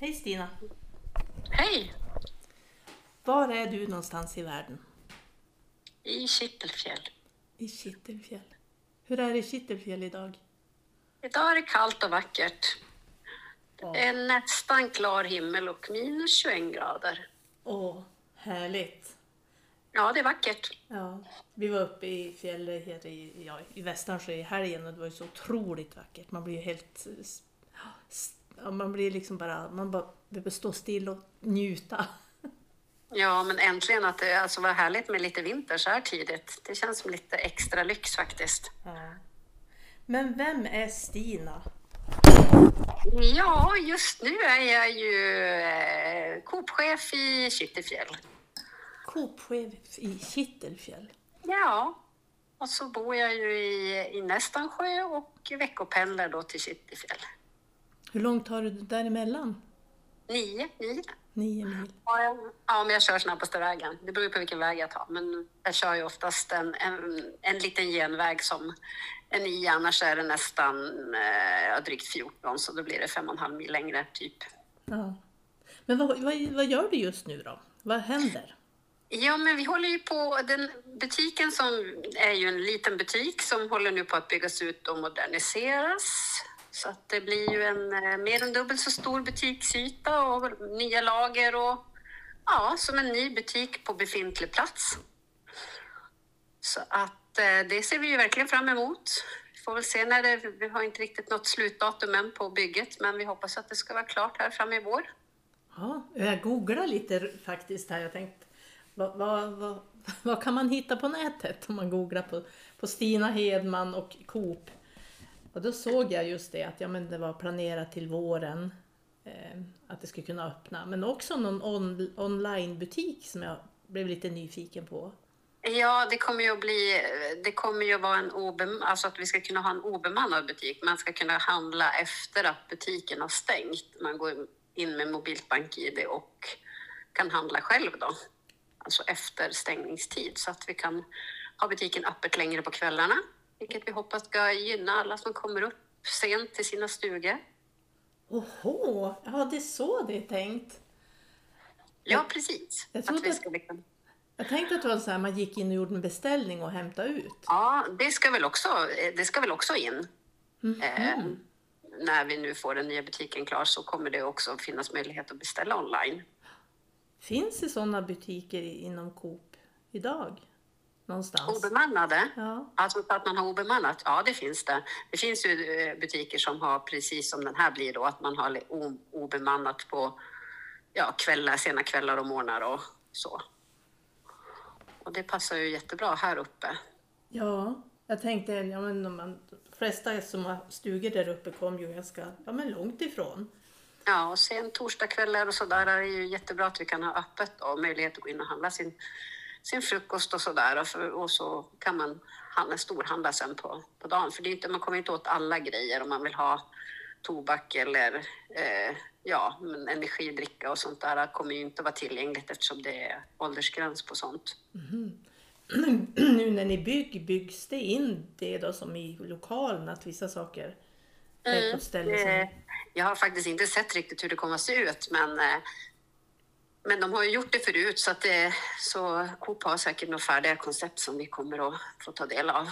Hej Stina! Hej! Var är du någonstans i världen? I Kittelfjäll. I Kittelfjäll. Hur är det i Kittelfjäll idag? Idag är det kallt och vackert. Ja. Det är nästan klar himmel och minus 21 grader. Åh, härligt! Ja, det är vackert. Ja, vi var uppe i fjället här i, ja, i Västernsjö i helgen och det var ju så otroligt vackert. Man blir ju helt... Man blir liksom bara... Man bara behöver stå still och njuta. Ja, men äntligen att det alltså var härligt med lite vinter så här tidigt. Det känns som lite extra lyx faktiskt. Ja. Men vem är Stina? Ja, just nu är jag ju eh, Coop-chef i Kittelfjäll. Coop-chef i Kittelfjäll. Ja, och så bor jag ju i, i Nästansjö och veckopendlar då till Kittelfjäll. Hur långt har du däremellan? Nio mil. Nio mil. Ja, men jag kör snabbaste vägen. Det beror på vilken väg jag tar. Men jag kör ju oftast en, en, en liten genväg som är nio, annars är det nästan eh, drygt 14, så då blir det fem och en halv mil längre, typ. Ja. Men vad, vad, vad gör du just nu då? Vad händer? Ja, men vi håller ju på, den butiken som är ju en liten butik som håller nu på att byggas ut och moderniseras. Så att det blir ju en eh, mer än dubbelt så stor butiksyta och nya lager och ja, som en ny butik på befintlig plats. Så att eh, det ser vi ju verkligen fram emot. Vi får väl se när det, vi har inte riktigt något slutdatum än på bygget, men vi hoppas att det ska vara klart här fram i vår. Ja, jag googlar lite faktiskt här. Jag tänkte, vad, vad, vad, vad kan man hitta på nätet om man googlar på, på Stina Hedman och Coop? Och då såg jag just det att ja, men det var planerat till våren eh, att det skulle kunna öppna. Men också någon on, onlinebutik som jag blev lite nyfiken på. Ja, det kommer ju att bli, det kommer ju att vara en obem, alltså att vi ska kunna ha en obemannad butik. Man ska kunna handla efter att butiken har stängt. Man går in med mobilt bank-id och kan handla själv då. Alltså efter stängningstid så att vi kan ha butiken öppet längre på kvällarna. Vilket vi hoppas ska gynna alla som kommer upp sent till sina stugor. Oho, ja det är så det är tänkt. Ja, precis. jag Att vi ska liksom... Jag tänkte att det var så här, man gick in och gjorde en beställning och hämtade ut. Ja, det ska väl också, det ska väl också in. Mhm. Eh, när vi nu får den nya butiken klar så kommer det också finnas möjlighet att beställa online. Finns det sådana butiker inom Coop idag? Någonstans? Obemannade? Ja. Alltså att man har obemannat? Ja, det finns det. Det finns ju eh, butiker som har precis som den här blir då, att man har obemannat på ja, kvällar, sena kvällar och morgnar och så. Och det passar ju jättebra här uppe. Ja, jag tänkte, ja men man, de flesta som har stugor där uppe kom ju ganska, ja men långt ifrån. Ja, och sen torsdagskvällar och så där är det ju jättebra att vi kan ha öppet och möjlighet att gå in och handla sin, sin frukost och så där. Och, för, och så kan man handla, storhandla sen på, på dagen. För det är inte, man kommer inte åt alla grejer om man vill ha tobak eller eh, ja, men energidricka och sånt där kommer ju inte vara tillgängligt eftersom det är åldersgräns på sånt. nu när ni bygger, byggs det in det då som i lokalen, att vissa saker som... Eh, Jag har faktiskt inte sett riktigt hur det kommer att se ut, men, eh, men de har ju gjort det förut så att det, så Coop har säkert några färdiga koncept som vi kommer att få ta del av.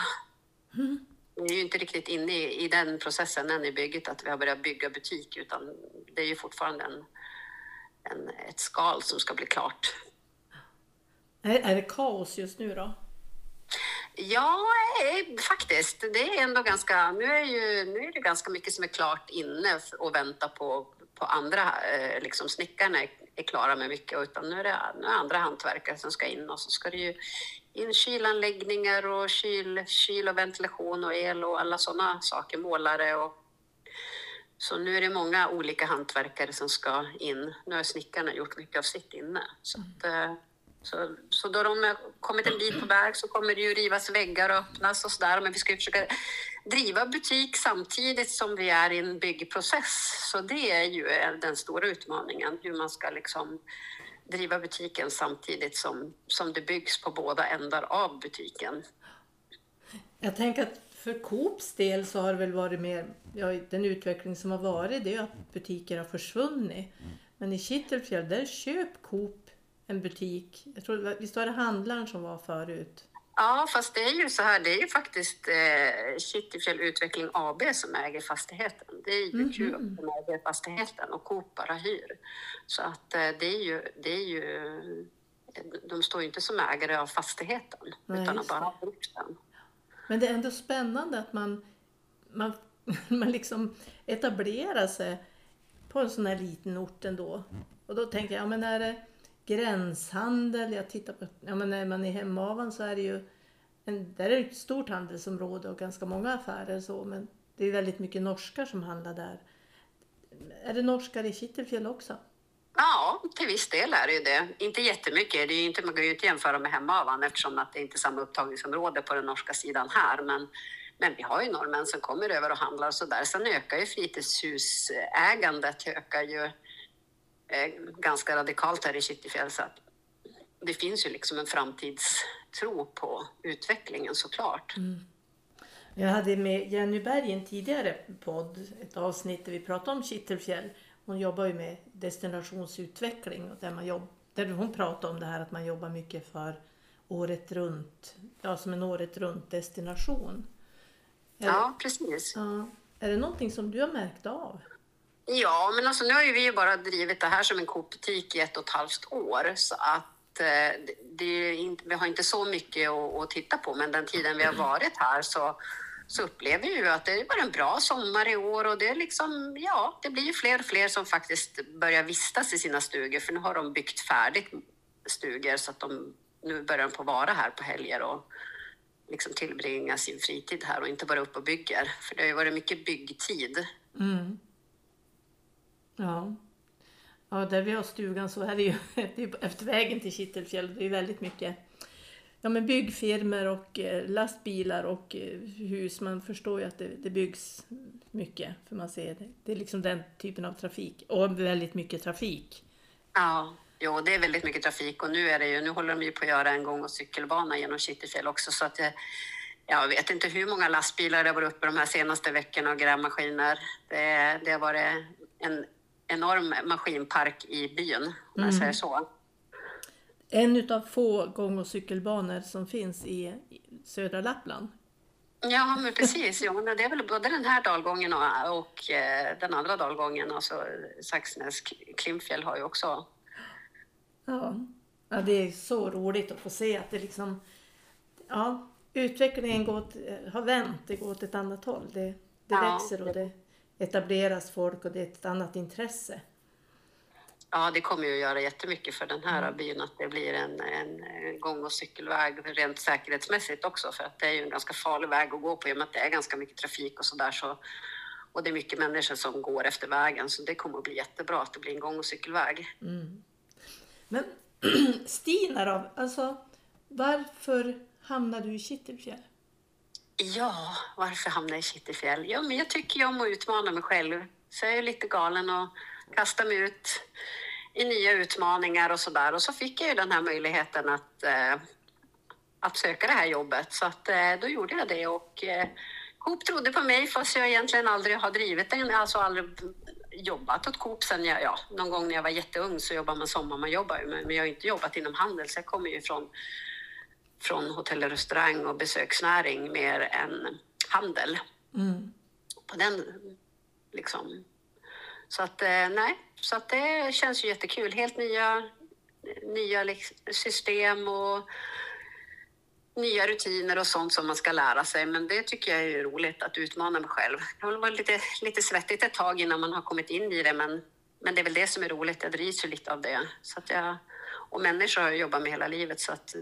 Vi är ju inte riktigt inne i, i den processen än i bygget att vi har börjat bygga butik utan det är ju fortfarande en, en, ett skal som ska bli klart. Är, är det kaos just nu då? Ja, eh, faktiskt. Det är ändå ganska... Nu är, ju, nu är det ganska mycket som är klart inne och väntar på, på andra. Eh, liksom snickarna är, är klara med mycket, utan nu är, det, nu är andra hantverkare som ska in och så ska det ju in kylanläggningar och kyl, kyl och ventilation och el och alla sådana saker, målare och så nu är det många olika hantverkare som ska in. Nu har snickarna gjort mycket av sitt inne. Så, att, eh, så, så då de har kommit en bit på väg så kommer det ju rivas väggar och öppnas och sådär. Men vi ska ju försöka driva butik samtidigt som vi är i en byggprocess. Så det är ju eh, den stora utmaningen, hur man ska liksom driva butiken samtidigt som, som det byggs på båda ändar av butiken. Jag tänker att för Coops del så har det väl varit mer, ja, den utveckling som har varit det är ju att butiker har försvunnit. Men i Kittelfjäll där köp Coop en butik. Jag tror, visst var det handlaren som var förut? Ja, fast det är ju så här, det är ju faktiskt eh, Kittelfjäll Utveckling AB som äger fastigheten. Det är ju Mhm. Coop som äger fastigheten och Coop bara hyr. Så att eh, det är ju, det är ju, de står ju inte som ägare av fastigheten Nej, utan bara brukt den. Men det är ändå spännande att man, man, man liksom etablerar sig på en sån här liten ort ändå. Och då tänker jag, ja men är det gränshandel? Jag tittar på, ja men när man är i Hemavan så är det ju, en, där är det ett stort handelsområde och ganska många affärer så, men det är väldigt mycket norskar som handlar där. Är det norskar i Kittelfjäll också? Ja, till viss del är det ju det. Inte jättemycket. Det är ju inte, man kan ju inte jämföra med Hemavan eftersom att det inte är samma upptagningsområde på den norska sidan här. Men, men vi har ju norrmän som kommer över och handlar och så där. Sen ökar ju fritidshusägandet eh, ökar ju eh, ganska radikalt här i Kittelfjäll. Så att det finns ju liksom en framtidstro på utvecklingen såklart. Jag hade med Jenny Berg i en tidigare podd, ett avsnitt där vi pratade om Kittelfjäll. Hon jobbar ju med destinationsutveckling och där, man jobb, där hon pratade om det här att man jobbar mycket för året runt, ja som en året runt destination. Är, Ja, precis. ja, är det någonting som du har märkt av? Ja, men alltså nu har ju vi bara drivit det här som en Coop-butik i ett och ett halvt år så att eh, det inte, vi har inte så mycket att, att titta på. Men den tiden vi har varit här så, så upplever vi ju att det var en bra sommar i år och det är liksom, ja, det blir ju fler och fler som faktiskt börjar vistas i sina stugor för nu har de byggt färdigt stugor så att de nu börjar de på vara här på helger och liksom tillbringa sin fritid här och inte bara upp och bygger. För det har ju varit mycket byggtid. Mm. Ja. ja, där vi har stugan så är det ju efter vägen till Kittelfjäll. Det är väldigt mycket ja, men byggfirmor och eh, lastbilar och eh, hus. Man förstår ju att det, det byggs mycket för man ser det. Det är liksom den typen av trafik och väldigt mycket trafik. Ja, jo, det är väldigt mycket trafik och nu är det ju, nu håller de ju på att göra en gång och cykelbana genom Kittelfjäll också så att det, jag vet inte hur många lastbilar det har varit uppe de här senaste veckorna och grävmaskiner. Det, det har varit en enorm maskinpark i byn, om jag säger så. En utav få gång och cykelbanor som finns i, i södra Lappland. Ja, men precis. Jo, men det är väl både den här dalgången och, och eh, den andra dalgången, alltså Saxnäs Klimpfjäll har ju också Ja. ja, det är så roligt att få se att det liksom, ja, utvecklingen går åt, har vänt, det går åt ett annat håll. Det, det Ja. växer och det etableras folk och det är ett annat intresse. Ja, det kommer ju att göra jättemycket för den här byn att det blir en, en gång och cykelväg rent säkerhetsmässigt också för att det är ju en ganska farlig väg att gå på i och med att det är ganska mycket trafik och sådär så och det är mycket människor som går efter vägen så det kommer att bli jättebra att det blir en gång och cykelväg. Men Stina då, alltså varför hamnade du i Kittelfjäll? Ja, varför hamnade jag i Kittelfjäll? Ja, men jag tycker ju om att utmana mig själv. Så jag är lite galen och kastar mig ut i nya utmaningar och så där. Och så fick jag ju den här möjligheten att, eh, att söka det här jobbet. Så att, eh, då gjorde jag det och eh, Coop trodde på mig fast jag egentligen aldrig har drivit den, alltså aldrig jobbat åt Coop sen jag, ja, någon gång när jag var jätteung så jobbade man sommar, man jobbar ju, men men jag har inte jobbat inom handel så jag kommer ju från från hotell och restaurang och besöksnäring mer än handel. Mm. På den liksom. Så att eh, nej, så att det känns ju jättekul. Helt nya, nya liksom system och nya rutiner och sånt som man ska lära sig. Men det tycker jag är roligt att utmana mig själv. Det har varit lite, lite svettigt ett tag innan man har kommit in i det, men, men det är väl det som är roligt. Jag drivs ju lite av det. Så att jag, och människor har jag jobbat med hela livet så att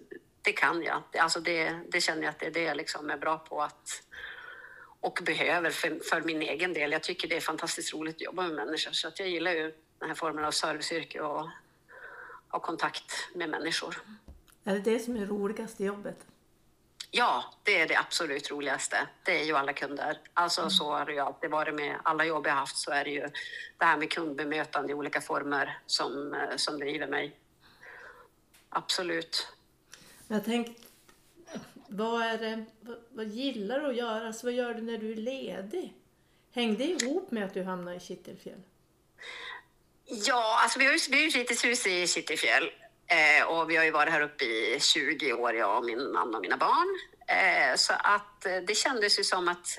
det kan jag. Alltså det, det känner jag att det är det jag liksom är bra på att och behöver för, för min egen del. Jag tycker det är fantastiskt roligt att jobba med människor så att jag gillar ju den här formen av serviceyrke och ha kontakt med människor. Är det det som är roligast i jobbet? Ja, det är det absolut roligaste. Det är ju alla kunder. Alltså så har det ju alltid varit med alla jobb jag haft så är det ju det här med kundbemötande i olika former som, eh, som driver mig. Absolut. Jag tänkte, Vad, är det, vad, vad gillar du att göra? Alltså, vad gör du när du är ledig? Hängde det ihop med att du hamnade i Kittelfjäll? Ja, alltså vi har ju, vi har fritidshus i Kittelfjäll eh, och vi har ju varit här uppe i 20 år, jag och min man och mina barn. Eh, så att eh, det kändes ju som att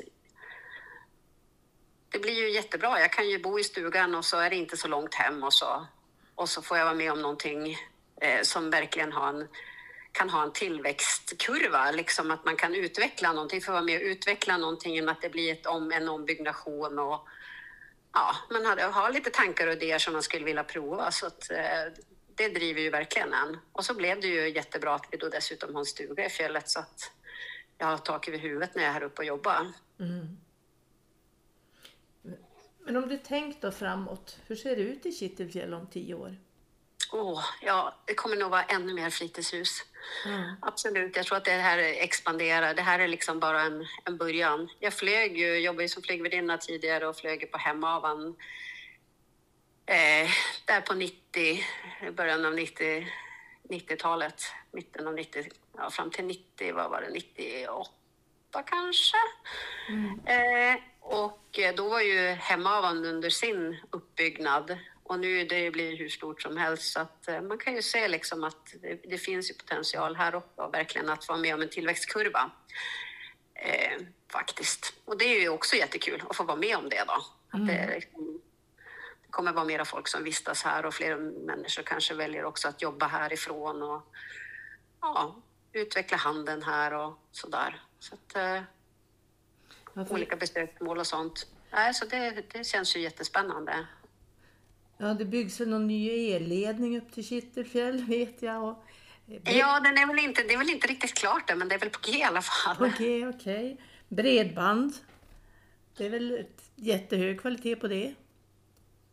det blir ju jättebra. Jag kan ju bo i stugan och så är det inte så långt hem och så, och så får jag vara med om någonting eh, som verkligen har en, kan ha en tillväxtkurva, liksom att man kan utveckla någonting, få vara med och utveckla någonting genom att det blir ett om, en ombyggnation och ja, man har, har lite tankar och idéer som man skulle vilja prova. Så att, eh, det driver ju verkligen en. Och så blev det ju jättebra att vi då dessutom har en stuga i fjället så att jag har tak över huvudet när jag är här uppe och jobbar. Mm. Men om du tänkt då framåt, hur ser det ut i Kittelfjäll om tio år? Åh, ja, det kommer nog vara ännu mer fritidshus. Mm. Absolut, jag tror att det här expanderar. Det här är liksom bara en, en början. Jag flög ju, jobbade ju som flygvärdinna tidigare och flög på Hemavan eh, där på 90, början av 90, 90-talet, mitten av 90, ja, fram till 90, vad var det, 98 kanske? Mm. Eh, och då var ju Hemavan under sin uppbyggnad och nu det blir hur stort som helst så att eh, man kan ju se liksom att det, det finns ju potential här och verkligen att vara med om en tillväxtkurva. Eh, faktiskt. Och det är ju också jättekul att få vara med om det då. Att det, liksom, det kommer vara mera folk som vistas här och fler människor kanske väljer också att jobba härifrån och ja, utveckla handeln här och sådär. Så att, eh, Varför- olika besöksmål och sånt. Nej, så det, det känns ju jättespännande. Ja, det byggs väl någon ny elledning upp till Kittelfjäll vet jag. Och, Ja, den är väl inte, det är väl inte riktigt klart än, men det är väl på G i alla fall. Okej, okej. Bredband. Det är väl jättehög kvalitet på det.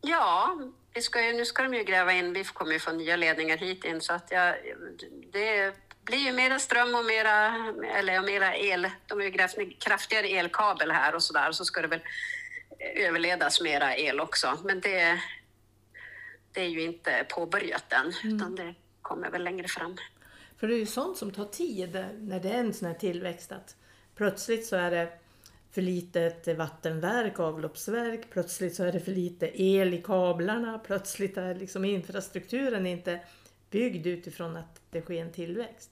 Ja, vi ska ju, nu ska de ju gräva in, vi kommer ju få nya ledningar hit in så att jag, det blir ju mera ström och mera, eller mera el. De har ju grävt kraftigare elkabel här och så där, så ska det väl överledas mera el också. Men det, det är ju inte påbörjat än, utan det kommer väl längre fram. För det är ju sånt som tar tid när det är en sån här tillväxt. Att plötsligt så är det för litet vattenverk, avloppsverk. Plötsligt så är det för lite el i kablarna. Plötsligt är liksom infrastrukturen inte byggd utifrån att det sker en tillväxt.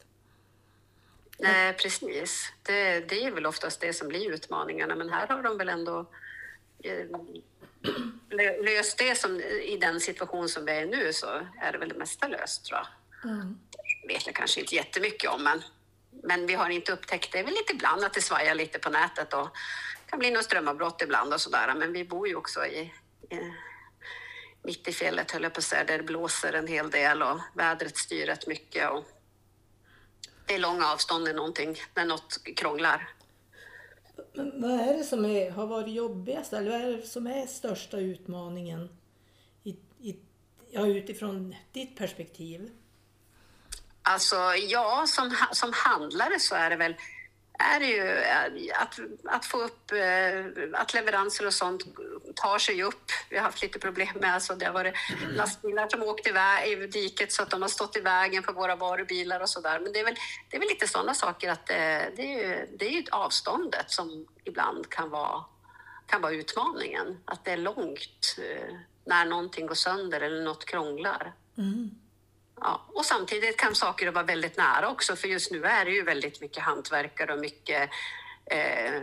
Nej, precis. Det, det är väl oftast det som blir utmaningarna, men här har de väl ändå eh, löst det som i den situation som vi är i nu så är det väl det mesta löst tror jag. Mm. vet jag kanske inte jättemycket om, men, men vi har inte upptäckt det. är väl lite ibland att det svajar lite på nätet och kan bli något strömavbrott ibland och sådär. Men vi bor ju också i, i mitt i fjället höll jag på att säga, där det blåser en hel del och vädret styr rätt mycket. Och det är långa avstånd i någonting när något krånglar. Men vad är det som är, har varit jobbigast eller vad är det som är största utmaningen i, i, ja, utifrån ditt perspektiv? Alltså, ja, som, som handlare så är det väl är det ju eh, att, att få upp eh, att leveranser och sånt tar sig upp. Vi har haft lite problem med alltså det har varit lastbilar som åkt iväg i diket så att de har stått i vägen för våra varubilar och så där. Men det är väl, det är väl lite sådana saker att det, det, är ju, det är ju avståndet som ibland kan vara, kan vara utmaningen. Att det är långt när någonting går sönder eller något krånglar. Mm. Ja, och samtidigt kan saker vara väldigt nära också, för just nu är det ju väldigt mycket hantverkare och mycket, eh,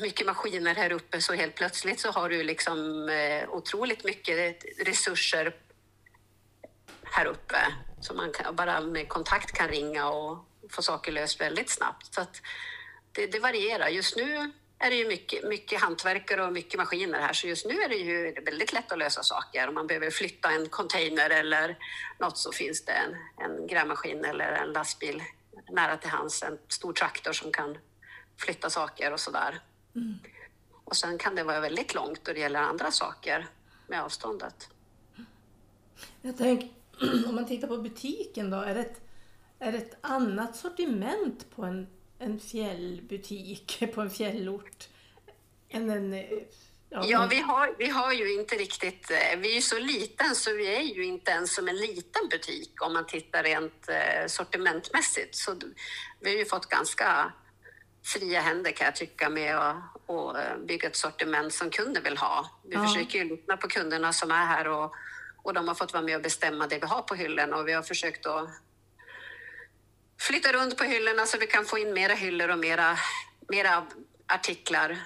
mycket maskiner här uppe, så helt plötsligt så har du liksom eh, otroligt mycket resurser här uppe som man kan, bara med kontakt kan ringa och få saker löst väldigt snabbt. Så att det, det varierar. Just nu är det ju mycket, mycket hantverkare och mycket maskiner här, så just nu är det ju väldigt lätt att lösa saker. Om man behöver flytta en container eller något så finns det en, en grävmaskin eller en lastbil nära till hands, en stor traktor som kan flytta saker och sådär. Och sen kan det vara väldigt långt då det gäller andra saker med avståndet. Jag tänker, om man tittar på butiken då, är det ett, är det ett annat sortiment på en, en fjällbutik, på en fjällort, än en, eh, Ja, Ja, vi har, vi har ju inte riktigt... eh, Vi är ju så liten så vi är ju inte ens som en liten butik om man tittar rent eh, sortimentmässigt. Så vi har ju fått ganska fria händer kan jag tycka med att eh, bygga ett sortiment som kunden vill ha. Vi Ja. försöker ju lyssna på kunderna som är här och, och de har fått vara med och bestämma det vi har på hyllorna och vi har försökt att flytta runt på hyllorna så vi kan få in mera hyllor och mera, mera artiklar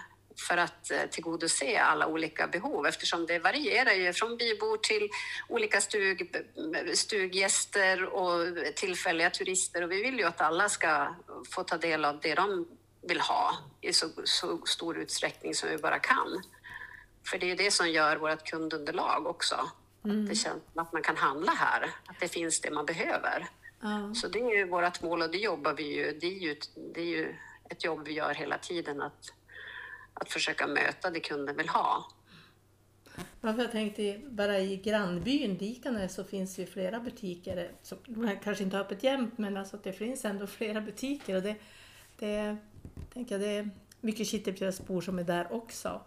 för att eh, tillgodose alla olika behov eftersom det varierar ju från bybor till olika stug, stuggäster och tillfälliga turister och vi vill ju att alla ska få ta del av det de vill ha i så, så stor utsträckning som vi bara kan. För det är ju det som gör vårt kundunderlag också. Att det känns att man kan handla här, att det finns det man behöver. Ja. Så det är ju vårt mål och det jobbar vi ju. Det är ju, ett- det är ju ett jobb vi gör hela tiden att, att försöka möta det kunden vill ha. Ja, jag tänkte bara i grannbyn Dikanäs så finns ju flera butiker. Som, kanske inte har öppet jämt men alltså att det finns ändå flera butiker och det, det tänker jag, det är mycket Kittelfjällsbor som är där också.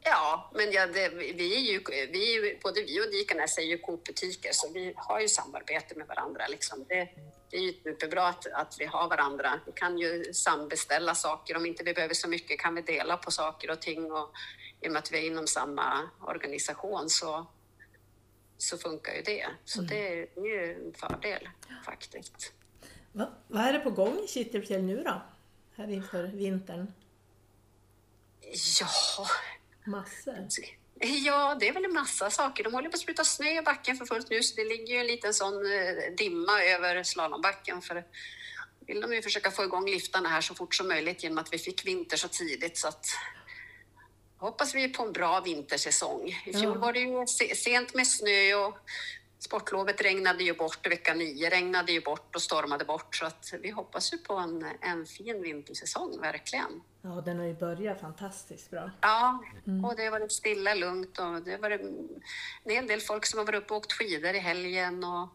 Ja, men ja, det, vi är ju, vi både vi och Dikanäs är ju Coop-butiker så vi har ju samarbete med varandra. Liksom. Det, det är ju superbra att, att vi har varandra. Vi kan ju sambeställa saker. Om inte vi behöver så mycket kan vi dela på saker och ting. Och, I och med att vi är inom samma organisation så, så funkar ju det. Så det är ju en fördel faktiskt. Va, vad är det på gång i Kittelfjäll nu då? Här inför vintern? Ja, Massor. Ja, det är väl en massa saker. De håller på att spruta snö i backen för fullt nu, så det ligger ju en liten sån eh, dimma över slalombacken. För vill de ju försöka få igång liftarna här så fort som möjligt genom att vi fick vinter så tidigt. Så att hoppas vi på en bra vintersäsong. I fjol Ja. var det ju se- sent med snö och sportlovet regnade ju bort. Vecka nio regnade ju bort och stormade bort. Så att vi hoppas ju på en, en fin vintersäsong, verkligen. Ja, den har ju börjat fantastiskt bra. Ja, och det har varit stilla, lugnt och det har varit en hel del folk som har varit uppe och åkt skidor i helgen och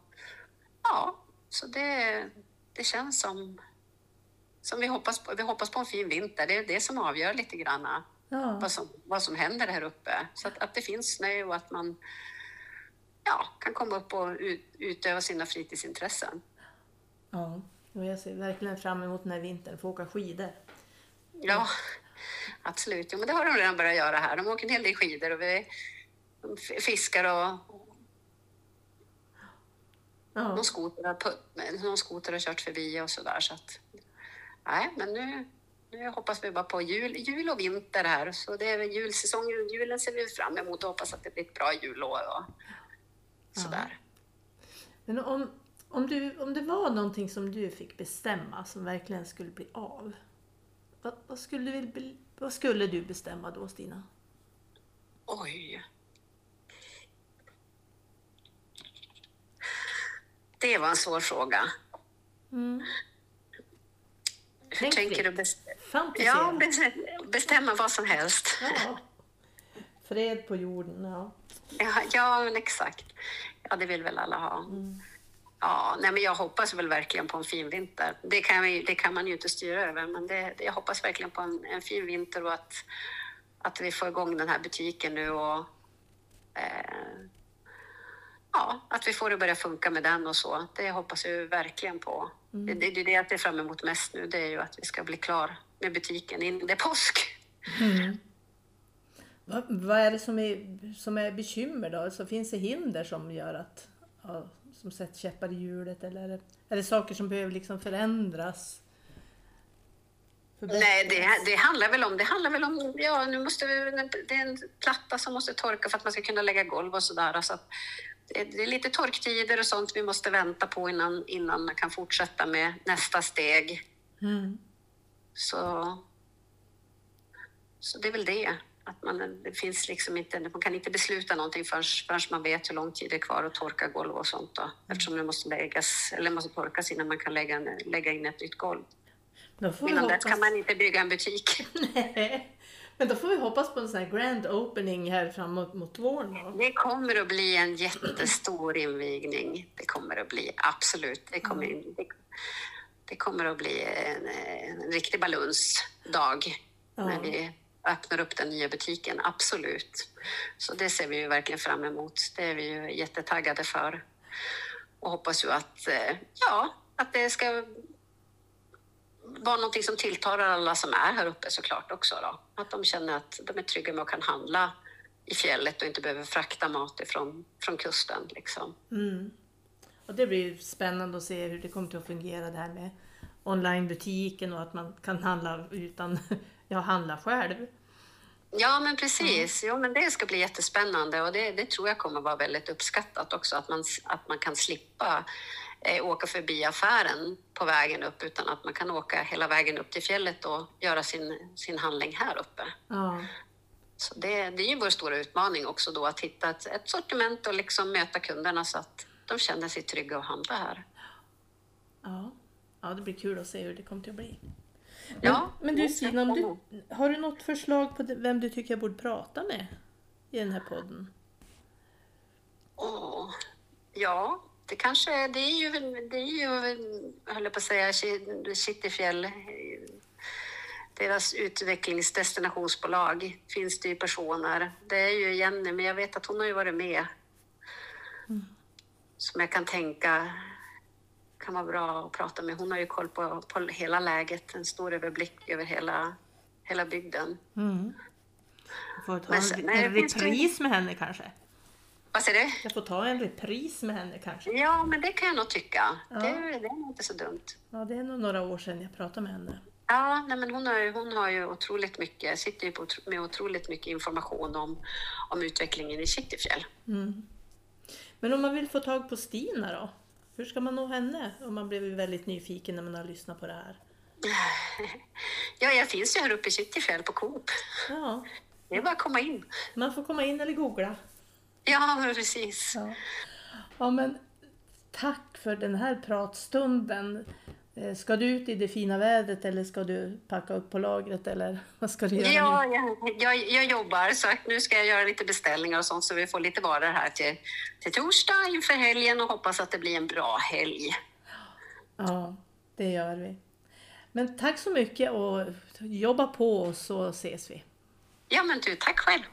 ja, så det, det känns som, som vi hoppas på. Vi hoppas på en fin vinter. Det är det som avgör lite grann Ja, vad som, vad som händer här uppe. Så att, att det finns snö och att man ja, kan komma upp och ut, utöva sina fritidsintressen. ja. Och jag ser verkligen fram emot den här vintern, få åka skidor. Ja, absolut. Jo, men det har de redan börjat göra här. De åker en hel del skidor och vi fiskar och Ja, någon skoter har, någon skoter har kört förbi och sådär. Så att, nej, men nu, nu hoppas vi bara på jul, jul och vinter här. Så det är julsäsongen, julen ser vi fram emot och hoppas att det blir ett bra julår och sådär. Men om, om, du, om det var någonting som du fick bestämma som verkligen skulle bli av. Vad, vad, skulle, du, vad skulle du bestämma då Stina? Oj. Det var en svår fråga. Mm. Hur Tänk tänker du? Bestämma? Fantisera. Ja, bes- bestämma vad som helst. Ja. Fred på jorden, ja. Ja, ja men exakt. Ja, det vill väl alla ha. Ja, nej, men jag hoppas väl verkligen på en fin vinter. Det kan, det kan man ju inte styra över, men det, jag hoppas verkligen på en, en fin vinter och att, att vi får igång den här butiken nu och eh, ja, att vi får det börja funka med den och så. Det hoppas jag verkligen på. Det, det, det är det jag ser fram emot mest nu, det är ju att vi ska bli klar med butiken innan det är påsk. Vad, vad är det som är, som är bekymmer då? Så finns det hinder som gör att, ja, som sätter käppar i hjulet eller är det, är det saker som behöver liksom förändras? Nej, det, det handlar väl om, det handlar väl om, ja nu måste vi, det är en platta som måste torka för att man ska kunna lägga golv och sådär. Så att det, det är lite torktider och sånt vi måste vänta på innan, innan man kan fortsätta med nästa steg. Mm. Så, så det är väl det. Att man, det finns liksom inte, man kan inte besluta någonting förrän, förrän man vet hur lång tid det är kvar att torka golv och sånt. Då, eftersom det måste läggas, eller måste torkas innan man kan lägga, en- lägga in ett nytt golv. Då får Innan dess hoppas... kan man inte bygga en butik. Nej. Men då får vi hoppas på en sån här grand opening här framåt mot våren då. Det kommer att bli en jättestor invigning. Det kommer att bli, absolut. Det kommer, det, det kommer att bli en, en riktig balunsdag Ja. när vi öppnar upp den nya butiken, absolut. Så det ser vi ju verkligen fram emot. Det är vi ju jättetaggade för. Och hoppas ju att, eh, ja, att det ska vara någonting som tilltalar alla som är här uppe såklart också. Då. Att de känner att de är trygga med att kan handla i fjället och inte behöver frakta mat ifrån från kusten. Liksom. Mm. Och det blir spännande att se hur det kommer att fungera det här med onlinebutiken och att man kan handla utan, ja handla själv. Ja, men precis. Jo, men det ska bli jättespännande och det, det tror jag kommer vara väldigt uppskattat också, att man, att man kan slippa eh, åka förbi affären på vägen upp utan att man kan åka hela vägen upp till fjället och göra sin, sin handling här uppe. Ja. Så det, det är ju vår stora utmaning också då att hitta ett, ett sortiment och liksom möta kunderna så att de känner sig trygga att handla här. Ja. ja, det blir kul att se hur det kommer att bli. Men, Ja, men du Stina, om du, har du något förslag på vem du tycker jag borde prata med i den här podden? Åh, ja, det kanske, det är ju, det är ju, jag höll på att säga, Kittifjäll, deras utvecklingsdestinationsbolag finns det ju personer. Det är ju Jenny, men jag vet att hon har ju varit med. Som jag kan tänka kan vara bra att prata med. Hon har ju koll på, på hela läget, en stor överblick över hela, hela bygden. Mm. Jag får ta en, sen- nej, en det- repris med henne kanske? Vad säger du? Jag får ta en repris med henne kanske? Ja, men det kan jag nog tycka. Ja. Det, det är nog inte så dumt. Ja, det är nog några år sedan jag pratade med henne. Ja, nej, men hon, har ju, hon har ju otroligt mycket, sitter ju på, med otroligt mycket information om, om utvecklingen i Kittelfjäll. Mm. Men om man vill få tag på Stina då? Hur ska man nå henne? Om man blev väldigt nyfiken när man har lyssnat på det här. Ja, jag finns ju här uppe i Kittelfjäll på Coop. Ja, Det är bara att komma in. man får komma in eller googla. Ja, precis. Ja. ja, men tack för den här pratstunden. Eh, Ska du ut i det fina vädret eller ska du packa upp på lagret eller vad ska du göra Ja, nu? jag, jag, jag jobbar så nu ska jag göra lite beställningar och sånt så vi får lite varor här till, till torsdag inför helgen och hoppas att det blir en bra helg. Ja, det gör vi. Men tack så mycket och jobba på och så ses vi. Ja, men du, tack själv.